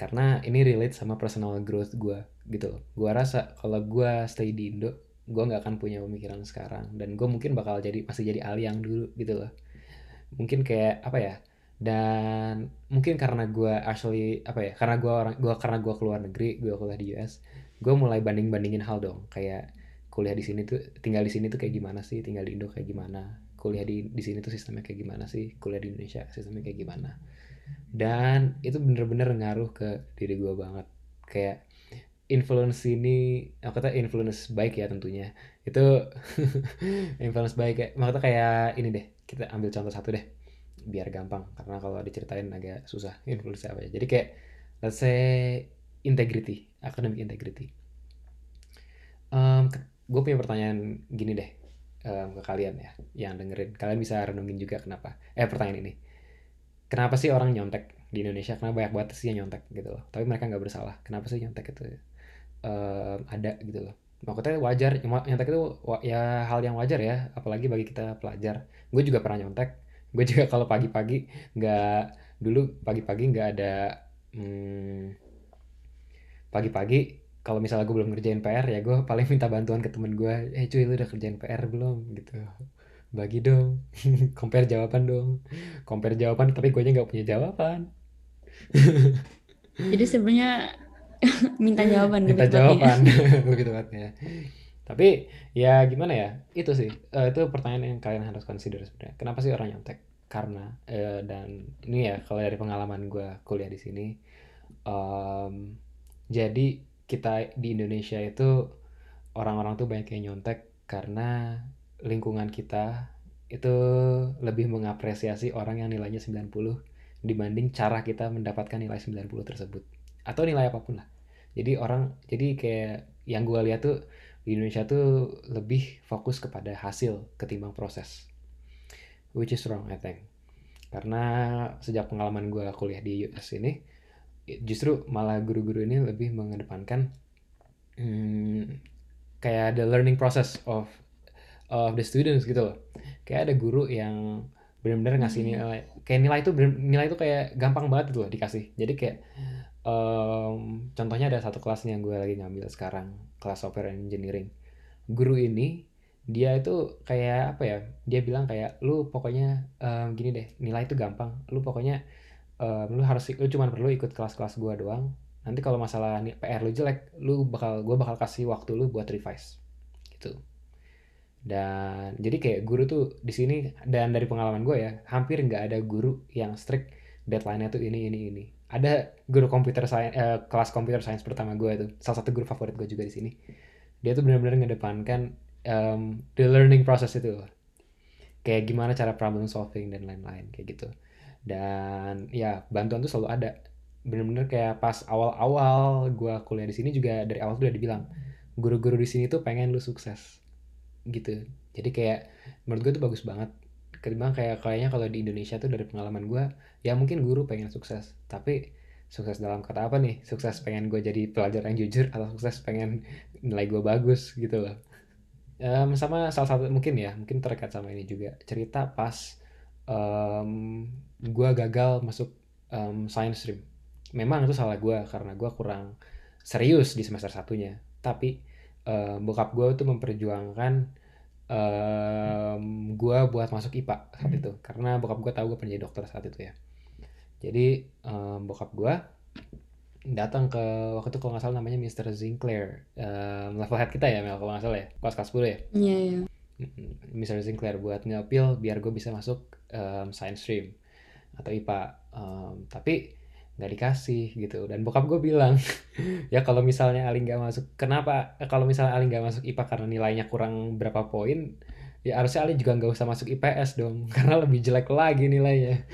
karena ini relate sama personal growth gue gitu loh. Gue rasa kalau gue stay di Indo gue nggak akan punya pemikiran sekarang. Dan gue mungkin bakal jadi masih jadi Ali yang dulu gitu loh. Mungkin kayak apa ya dan mungkin karena gue actually apa ya karena gue orang gue karena gue keluar negeri gue kuliah di US gue mulai banding bandingin hal dong. Kayak kuliah di sini tuh tinggal di sini tuh kayak gimana sih? Tinggal di Indo kayak gimana? Kuliah di di sini tuh sistemnya kayak gimana sih? Kuliah di Indonesia sistemnya kayak gimana dan itu bener-bener ngaruh ke diri gue banget. Kayak influence ini aku kata influence baik ya tentunya. Itu <laughs> influence baik kayak maksudnya kayak ini deh kita ambil contoh satu deh. Biar gampang karena kalau diceritain agak susah <laughs> influence apa ya. Jadi kayak let's say integrity academic integrity. Gue punya pertanyaan gini deh em, ke kalian ya yang dengerin. Kalian bisa renungin juga kenapa. Eh pertanyaan ini kenapa sih orang nyontek di Indonesia? Kenapa banyak banget sih yang nyontek gitu loh? Tapi mereka nggak bersalah. Kenapa sih nyontek itu em, ada gitu loh? Maksudnya wajar nyontek itu ya hal yang wajar ya. Apalagi bagi kita pelajar. Gue juga pernah nyontek. Gue juga kalau pagi-pagi nggak dulu pagi-pagi nggak ada hmm, pagi-pagi kalau misalnya gue belum ngerjain PR ya gue paling minta bantuan ke temen gue eh cuy lu udah kerjain PR belum? Gitu bagi dong. <laughs> Compare jawaban dong. Compare jawaban tapi gue nggak punya jawaban. Jadi sebenarnya <laughs> minta jawaban minta tepatnya. jawaban <laughs> lebih tepatnya. Tapi ya gimana ya? Itu sih. Eh, itu pertanyaan yang kalian harus consider sebenarnya. Kenapa sih orang nyontek? Karena eh, dan ini ya kalau dari pengalaman gue kuliah di sini em, jadi kita di Indonesia itu orang-orang tuh banyak yang nyontek karena lingkungan kita itu lebih mengapresiasi orang yang nilainya 90 dibanding cara kita mendapatkan nilai 90 tersebut. Atau nilai apa pun lah. Jadi orang jadi kayak yang gue lihat tuh di Indonesia tuh lebih fokus kepada hasil ketimbang proses. Which is wrong I think. Karena sejak pengalaman gue kuliah di US ini justru malah guru-guru ini lebih mengedepankan hmm, kayak the learning process of of the students gitu loh. Kayak ada guru yang benar-benar ngasih nilai kayak nilai itu nilai itu kayak gampang banget gitu loh dikasih. Jadi kayak em, contohnya ada satu kelas yang gue lagi ngambil sekarang kelas software engineering. Guru ini dia itu kayak apa ya dia bilang kayak lu pokoknya em, gini deh nilai itu gampang. Lu pokoknya em, lu harus lu cuma perlu ikut kelas-kelas gua doang. Nanti kalau masalah PR lu jelek lu bakal gua bakal kasih waktu lu buat revise. Gitu dan jadi kayak guru tuh di sini dan dari pengalaman gue ya hampir nggak ada guru yang strict deadline-nya tuh ini ini ini. Ada guru komputer science eh, kelas komputer science pertama gue itu salah satu guru favorit gue juga di sini. Dia tuh benar-benar ngedepankan em, the learning process itu. Loh. kayak gimana cara problem solving dan lain-lain kayak gitu. Dan ya bantuan tuh selalu ada. Bener-bener kayak pas awal-awal gue kuliah di sini juga dari awal tuh udah dibilang guru-guru di sini tuh pengen lu sukses gitu. Jadi kayak menurut gue tuh bagus banget. Ketimbang kayak kayaknya kalau di Indonesia tuh dari pengalaman gue ya mungkin guru pengen sukses. Tapi sukses dalam kata apa nih? Sukses pengen gue jadi pelajar yang jujur atau sukses pengen nilai gue bagus gitu loh. Um, sama salah satu mungkin ya mungkin terkait sama ini juga. Cerita pas um, gue gagal masuk um, science stream. Memang itu salah gue karena gue kurang serius di semester satunya. Tapi um, bokap gue tuh memperjuangkan um, gue buat masuk IPA saat itu karena bokap gue tahu gue pengen jadi dokter saat itu ya jadi um, bokap gue datang ke waktu itu kalau nggak salah namanya Mr. Zinclair um, level head kita ya Mel kalau nggak salah ya kelas kelas 10 ya Iya, iya. Mr. Sinclair buat ngapil biar gue bisa masuk um, science stream atau IPA um, tapi nggak dikasih gitu. Dan bokap gue bilang <laughs> ya kalau misalnya Ali nggak masuk kenapa kalau misalnya Ali nggak masuk IPA karena nilainya kurang berapa poin ya harusnya Ali juga nggak usah masuk IPS dong <laughs> karena lebih jelek lagi nilainya. <laughs>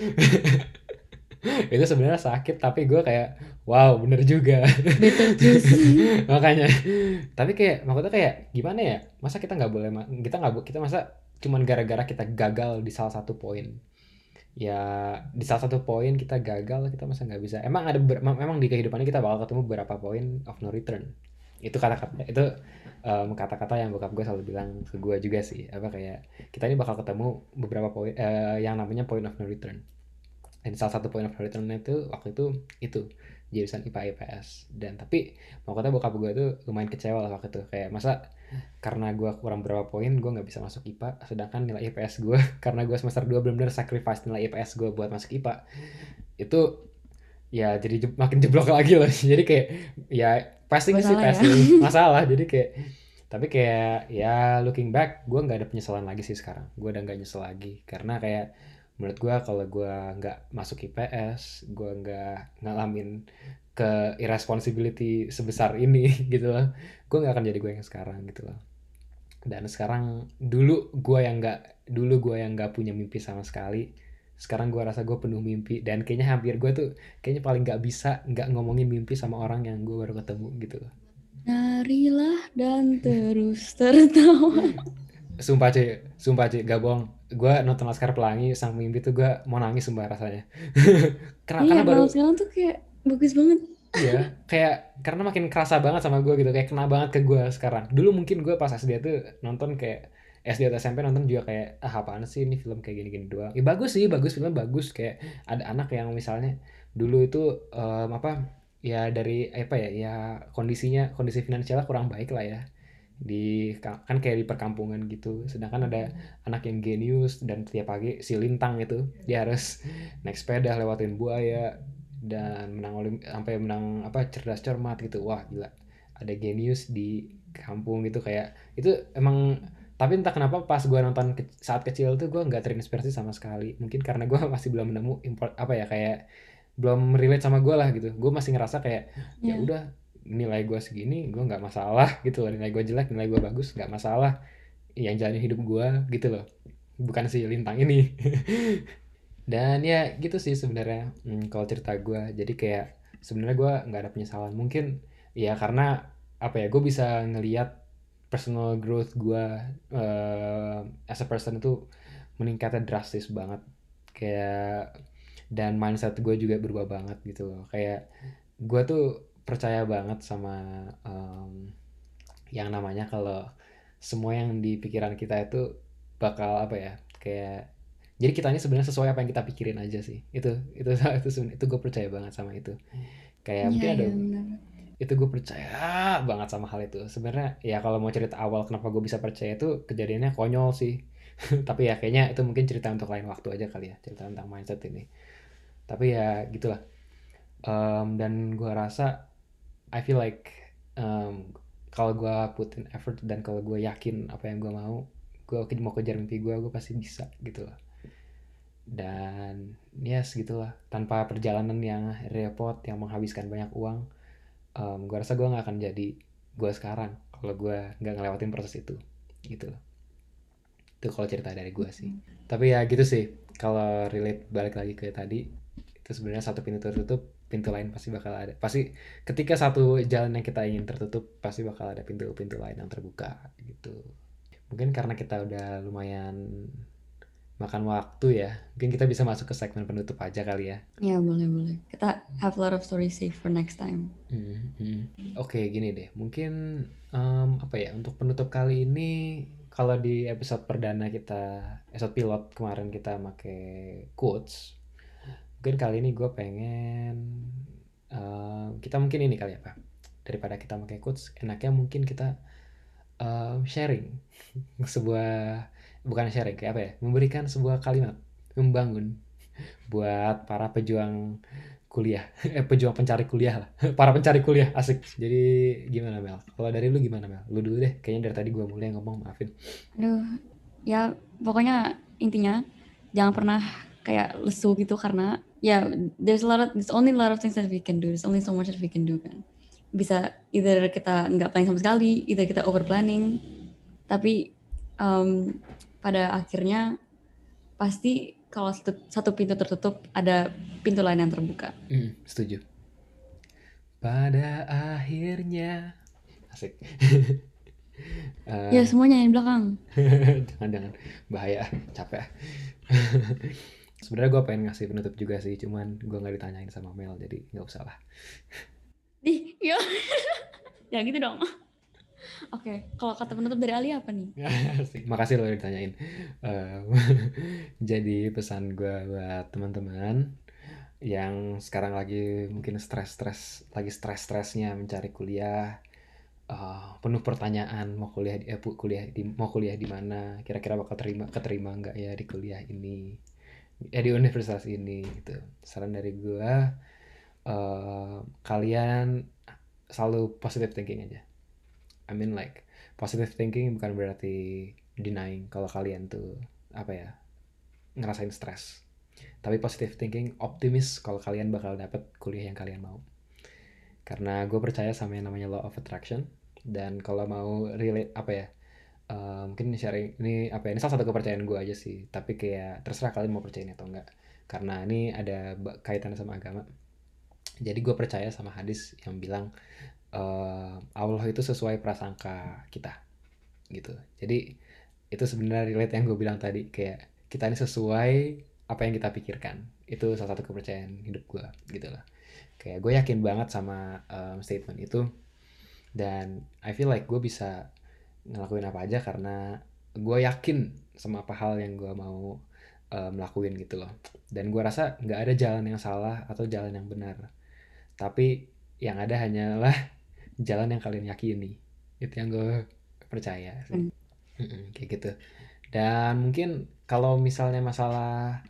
Itu sebenarnya sakit tapi gue kayak wow bener juga. Makanya tapi kayak maksudnya kayak gimana ya? Masa kita nggak boleh kita nggak kita masa cuman gara-gara kita gagal di salah satu poin ya di salah satu poin kita gagal kita masa nggak bisa. Emang ada ber- mem- memang di kehidupannya kita bakal ketemu beberapa poin of no return. Itu kata-kata itu em, kata-kata yang bokap gue selalu bilang ke gue juga sih. Apa kayak kita ini bakal ketemu beberapa poin eh, yang namanya point of no return. Dan salah satu point of no return itu waktu itu itu jurusan IPA IPS dan tapi makanya bokap gue tuh lumayan kecewa lah waktu itu. Kayak masa karena gue kurang berapa poin gue nggak bisa masuk IPA sedangkan nilai IPS gue <laughs> karena gue semester 2 benar-benar sacrifice nilai IPS gue buat masuk IPA itu ya jadi je- makin jeblok lagi loh. <laughs> Jadi kayak ya pasti sih Masalah ya. pasti <laughs> masalah. Jadi kayak tapi kayak ya looking back gue nggak ada penyesalan lagi sih sekarang. Gue udah nggak nyesel lagi. Karena kayak menurut gue kalau gue nggak masuk IPS gue nggak ngalamin ke irresponsibility sebesar ini <laughs> gitu loh. Gue nggak akan jadi gue yang sekarang gitu loh. Dan sekarang dulu gue yang nggak dulu gue yang nggak punya mimpi sama sekali. Sekarang gue rasa gue penuh mimpi. Dan kayaknya hampir gue tuh kayaknya paling nggak bisa nggak ngomongin mimpi sama orang yang gue baru ketemu gitu loh. Narilah dan terus tertawa. <laughs> sumpah cuy. Sumpah cuy. Gak bohong. Gue nonton Laskar Pelangi sang mimpi tuh gue mau nangis sumpah rasanya. <laughs> Karena, iya, karena baru sekarang tuh kayak bagus banget. Iya, kayak karena makin kerasa banget sama gue gitu, kayak kena banget ke gue sekarang. Dulu mungkin gue pas SD tuh nonton kayak SD atau SMP nonton juga kayak ah apaan sih ini film kayak gini-gini doang. Ya bagus sih, bagus film bagus kayak ada anak yang misalnya dulu itu em, apa ya dari apa ya ya kondisinya kondisi finansialnya kurang baik lah ya di kan kayak di perkampungan gitu sedangkan ada anak yang genius dan tiap pagi si lintang itu dia harus naik sepeda lewatin buaya dan menang olim sampai menang apa cerdas cermat gitu. Wah gila. Ada genius di kampung gitu. Kayak itu emang tapi entah kenapa pas gue nonton ke- saat kecil tuh gue nggak terinspirasi sama sekali. Mungkin karena gue <laughs> masih belum nemu import apa ya kayak belum relate sama gue lah gitu. Gue masih ngerasa kayak ya Iya. udah nilai gue segini gue nggak masalah gitu loh. Nilai gue jelek nilai gue bagus nggak masalah yang jalanin hidup gue gitu loh. Bukan si lintang ini <laughs> dan ya gitu sih sebenarnya hmm, kalau cerita gue jadi kayak sebenarnya gue nggak ada penyesalan. Mungkin ya karena apa ya gue bisa ngelihat personal growth gue eh, as a person itu meningkatnya drastis banget. Kayak dan mindset gue juga berubah banget gitu loh. Kayak gue tuh percaya banget sama em, yang namanya kalau semua yang di pikiran kita itu bakal apa ya kayak jadi kita ini sebenarnya sesuai apa yang kita pikirin aja sih. Itu itu <laughs> itu sebenarnya- itu gue percaya banget sama itu. Kayak mungkin Iya, ada iya, benar. itu gue percaya banget sama hal itu. Sebenarnya ya kalau mau cerita awal kenapa gue bisa percaya itu kejadiannya konyol sih. <laughs> Tapi ya kayaknya itu mungkin cerita untuk lain waktu aja kali ya cerita tentang mindset ini. Tapi ya gitulah. Em, dan gue rasa I feel like em, kalau gue put in effort dan kalau gue yakin apa yang gue mau gue mau kejar mimpi gue gue pasti bisa gitu loh dan yes gitulah tanpa perjalanan yang repot yang menghabiskan banyak uang em, gue rasa gue nggak akan jadi gue sekarang kalau gue nggak ngelewatin proses itu. Gitu. Loh itu kalau cerita dari gue sih. Tapi ya gitu sih. Kalau relate balik lagi ke tadi itu sebenarnya satu pintu tertutup pintu lain pasti bakal ada. Pasti ketika satu jalan yang kita ingin tertutup pasti bakal ada pintu-pintu lain yang terbuka gitu. Mungkin karena kita udah lumayan makan waktu ya. Mungkin kita bisa masuk ke segmen penutup aja kali ya. Ya boleh boleh. Kita have a lot of stories save for next time. Hmm, hmm. Oke gini deh, mungkin um, apa ya untuk penutup kali ini kalau di episode perdana kita episode pilot kemarin kita pakai quotes, mungkin kali ini gue pengen uh, kita mungkin ini kali apa daripada kita pakai quotes, enaknya mungkin kita um, sharing <laughs> sebuah bukan sharing kayak apa ya? Memberikan sebuah kalimat membangun buat para pejuang kuliah. Eh pejuang pencari kuliah lah. <laughs> Para pencari kuliah asik. Jadi gimana Mel? Kalau dari lu gimana Mel? Lu dulu deh. Kayaknya dari tadi gua mulai ngomong maafin. Aduh, ya pokoknya intinya jangan pernah kayak lesu gitu karena ya there's a lot of there's only a lot of things that we can do. There's only so much that we can do kan. Bisa either kita nggak planning sama sekali either kita over planning tapi um, pada akhirnya pasti kalau satu, satu pintu tertutup ada pintu lain yang terbuka. Hmm, setuju. Pada akhirnya asik. uh, <laughs> ya semuanya yang belakang. <laughs> Jangan-jangan bahaya, capek. <laughs> Sebenarnya gue pengen ngasih penutup juga sih, cuman gue nggak ditanyain sama Mel, jadi nggak usah lah. Ih, yo. ya gitu dong. Oke, okay. kalau kata penutup dari Ali apa nih? <laughs> Makasih loh ditanyain. Uh, <laughs> jadi pesan gue buat teman-teman yang sekarang lagi mungkin stres-stres, lagi stres-stresnya mencari kuliah, uh, penuh pertanyaan mau kuliah di eh, kuliah di mau kuliah di mana, kira-kira bakal terima keterima nggak ya di kuliah ini, ya di universitas ini gitu. Saran dari gue, uh, kalian selalu positive thinking aja I mean like positive thinking bukan berarti denying kalau kalian tuh apa ya ngerasain stres. Tapi positive thinking optimis kalau kalian bakal dapet kuliah yang kalian mau. Karena gue percaya sama yang namanya law of attraction. Dan kalau mau relate apa ya uh, mungkin sharing ini apa ya ini salah satu kepercayaan gue aja sih. Tapi kayak terserah kalian mau percaya atau enggak. Karena ini ada kaitan sama agama. Jadi gue percaya sama hadis yang bilang uh, Allah itu sesuai prasangka kita gitu. Jadi itu sebenarnya relate yang gue bilang tadi kayak kita ini sesuai apa yang kita pikirkan. Itu salah satu kepercayaan hidup gue gitu lah. Kayak gue yakin banget sama um, statement itu. Dan I feel like gue bisa ngelakuin apa aja karena gue yakin sama apa hal yang gue mau um, gitu loh. Dan gue rasa nggak ada jalan yang salah atau jalan yang benar. Tapi yang ada hanyalah jalan yang kalian yakini. Itu yang gue percaya sih. Mm. kayak gitu. Dan mungkin kalau misalnya masalah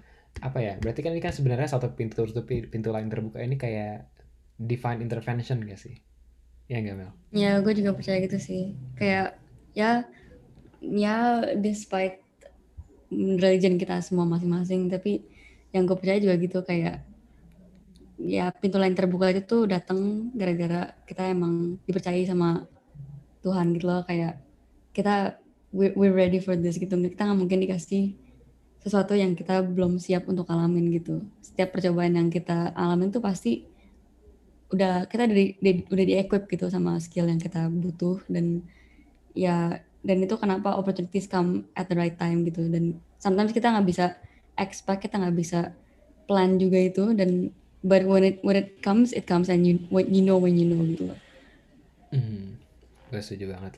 apa ya berarti kan ini kan sebenarnya satu pintu tutup pintu lain terbuka ini kayak divine intervention gak sih? Ya nggak Mel? Ya gue juga percaya gitu sih. Kayak ya ya despite religion kita semua masing-masing tapi yang gue percaya juga gitu kayak ya pintu lain terbuka itu tuh datang gara-gara kita emang dipercayai sama Tuhan gitu loh. Kayak kita we, we're ready for this gitu. Kita nggak mungkin dikasih sesuatu yang kita belum siap untuk alamin gitu. Setiap percobaan yang kita alamin tuh pasti udah kita dari, di, udah di equip gitu sama skill yang kita butuh. Dan ya dan itu kenapa opportunities come at the right time gitu. Dan sometimes kita nggak bisa expect kita nggak bisa plan juga itu. Dan but when it when it comes it comes and you when you know when you know gitu loh hmm, gue setuju banget.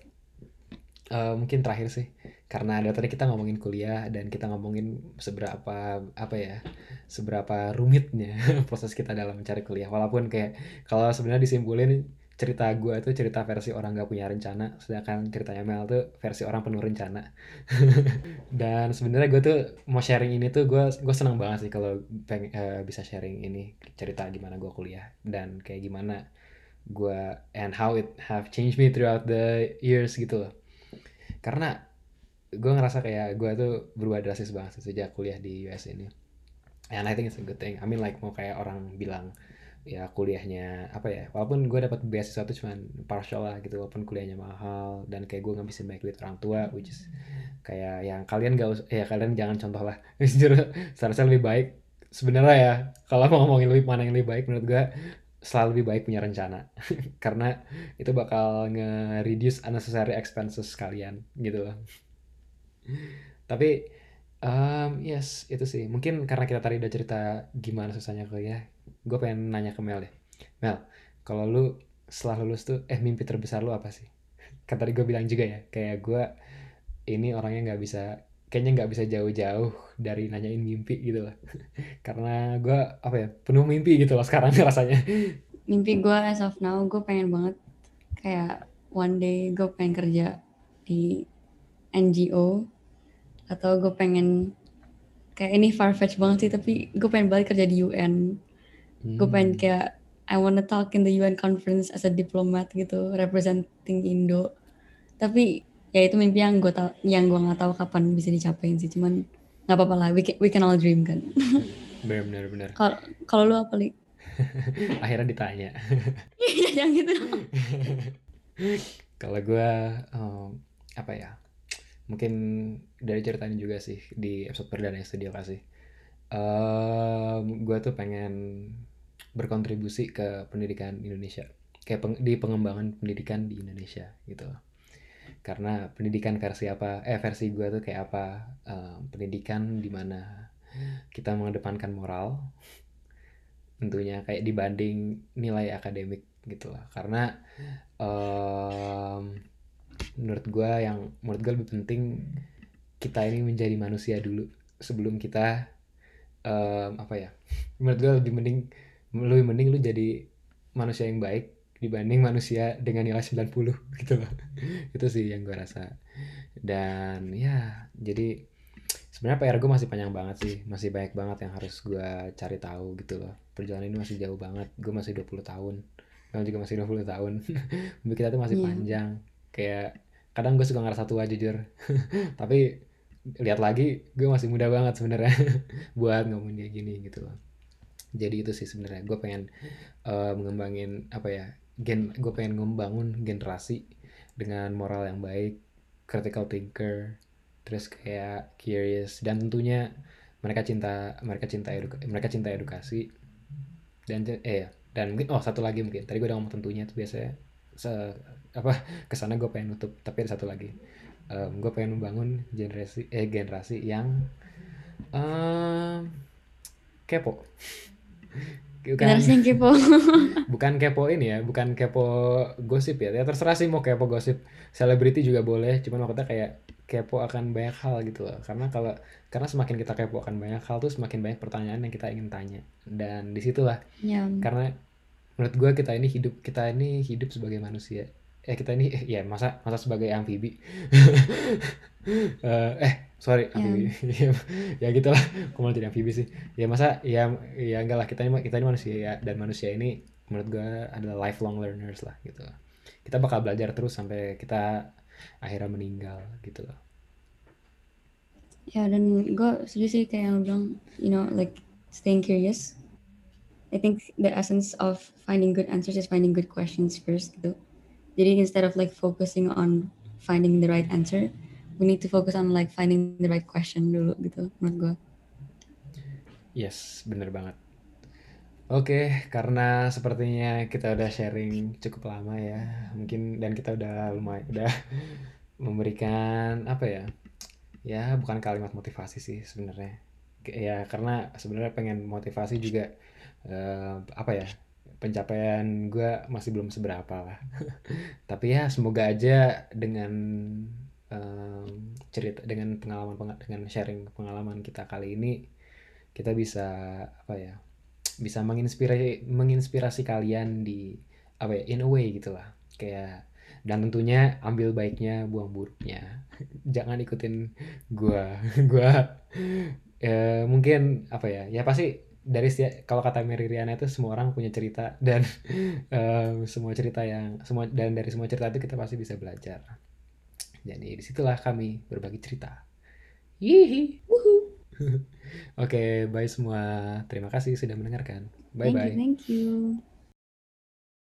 Uh, mungkin terakhir sih karena ada tadi kita ngomongin kuliah dan kita ngomongin seberapa apa ya seberapa rumitnya <laughs> proses kita dalam mencari kuliah. Walaupun kayak kalau sebenarnya disimpulin cerita gue itu cerita versi orang gak punya rencana sedangkan ceritanya Mel tuh versi orang penuh rencana. <laughs> Dan sebenarnya gue tuh mau sharing ini tuh gue gue senang banget sih kalau peng, uh, bisa sharing ini cerita gimana gue kuliah dan kayak gimana gue and how it have changed me throughout the years gitu loh. Karena gue ngerasa kayak gue tuh berubah drastis banget sejak kuliah di US ini. And I think it's a good thing. I mean like mau kayak orang bilang ya kuliahnya apa ya walaupun gue dapat beasiswa itu cuman partial lah gitu walaupun kuliahnya mahal dan kayak gue ngabisin banyak duit orang tua which is kayak yang kalian gak usah ya kalian jangan contoh lah. <laughs> Seharusnya lebih baik sebenarnya ya kalau mau ngomongin lebih mana yang lebih baik menurut gue selalu lebih baik punya rencana. <laughs> Karena itu bakal nge-reduce unnecessary expenses kalian gitu loh. Tapi Um, yes, itu sih. Mungkin karena kita tadi udah cerita gimana susahnya kuliah, gue pengen nanya ke Mel deh. Mel, kalau lu setelah lulus tuh, eh mimpi terbesar lu apa sih? <laughs> Kan tadi gue bilang juga ya, kayak gue ini orangnya nggak bisa, kayaknya nggak bisa jauh-jauh dari nanyain mimpi gitu loh. <laughs> karena gue apa ya, penuh mimpi gitu loh sekarang <laughs> rasanya. Mimpi gue as of now, gue pengen banget kayak one day gue pengen kerja di NGO atau gue pengen kayak ini farfetch banget sih tapi gue pengen balik kerja di UN hmm. gue pengen kayak I wanna talk in the UN conference as a diplomat gitu representing Indo. Tapi ya itu mimpi yang gue tau yang gue nggak tahu kapan bisa dicapain sih cuman nggak apa-apa lah we can, we can all dream kan. <laughs> Benar benar benar kalau kalau lu apa li? <laughs> Akhirnya ditanya. <laughs> Yang gitu. Kalau gue um, apa ya mungkin dari cerita ini juga sih di episode perdana yang studio kasih. Um, gue tuh pengen berkontribusi ke pendidikan Indonesia kayak peng, di pengembangan pendidikan di Indonesia gitu. Karena pendidikan versi apa eh versi gue tuh kayak apa? Um, pendidikan di mana kita mengedepankan moral tentunya kayak dibanding nilai akademik gitu lah. Karena um, menurut gue yang menurut gue lebih penting kita ini menjadi manusia dulu sebelum kita um, apa ya? <laughs> Menurut gue lebih mending lebih mending lu jadi manusia yang baik dibanding manusia dengan nilai 90 <laughs> gitu. Loh itu sih yang gue rasa. Dan ya jadi sebenarnya PR gue masih panjang banget sih. Masih banyak banget yang harus gue cari tahu gitu loh. Perjalanan ini masih jauh banget. Gue masih 20 tahun. Mel juga masih 20 tahun. <laughs> Kita tuh masih yeah. panjang. Kayak kadang gue suka ngerasa tua jujur. <laughs> Tapi lihat lagi gue masih muda banget sebenarnya. Buat ngomong kayak gini gitu loh jadi itu sih sebenarnya. Gue pengen uh, mengembangin apa ya gen gue pengen membangun generasi dengan moral yang baik critical thinker terus kayak curious dan tentunya mereka cinta mereka cinta eduka mereka cinta edukasi. Dan eh dan mungkin oh satu lagi mungkin. Tadi gue udah ngomong tentunya itu biasanya se apa ke sana gue pengen nutup tapi ada satu lagi. Um, gue pengen membangun generasi eh generasi yang um, kepo bukan, generasi yang kepo. <laughs> Bukan kepo ini ya bukan kepo gosip ya. Ya terserah sih mau kepo gosip selebriti juga boleh cuman maksudnya kayak kepo akan banyak hal gitu loh. Karena kalau karena semakin kita kepo akan banyak hal tuh semakin banyak pertanyaan yang kita ingin tanya. Dan di situlah. Ya. karena menurut gue kita ini hidup kita ini hidup sebagai manusia. Eh kita ini eh, ya masa masa sebagai amfibi. Uh, <laughs> eh sorry ya. amfibi ya, <laughs> ya gitulah aku mau jadi amfibi sih ya masa ya ya enggak lah kita ini kita ini manusia ya dan manusia ini menurut gue adalah lifelong learners lah gitu kita bakal belajar terus sampai kita akhirnya meninggal gitu loh ya dan gue setuju sih kayak yang bilang you know like staying curious I think the essence of finding good answers is finding good questions first gitu. Jadi instead of like focusing on finding the right answer, we need to focus on like finding the right question dulu gitu menurut gue. Yes, bener banget. Oke, karena sepertinya kita udah sharing cukup lama ya, mungkin dan kita udah lumayan udah <laughs> memberikan apa ya? Ya, bukan kalimat motivasi sih sebenarnya. Ya, karena sebenarnya pengen motivasi juga uh, apa ya pencapaian gue masih belum seberapa lah <laughs> tapi ya semoga aja dengan um, cerita dengan pengalaman dengan sharing pengalaman kita kali ini kita bisa apa ya bisa menginspirasi menginspirasi kalian di apa ya in a way gitulah kayak dan tentunya ambil baiknya buang buruknya. <laughs> Jangan ikutin gue gue ya, mungkin apa ya ya pasti dari kalau kata Mary Riana itu semua orang punya cerita dan <laughs> um, semua cerita yang semua dan dari semua cerita itu kita pasti bisa belajar. Jadi di situlah kami berbagi cerita. Hihi. <laughs> Oke, okay, bye semua. Terima kasih sudah mendengarkan. Bye bye. Thank. Thank you.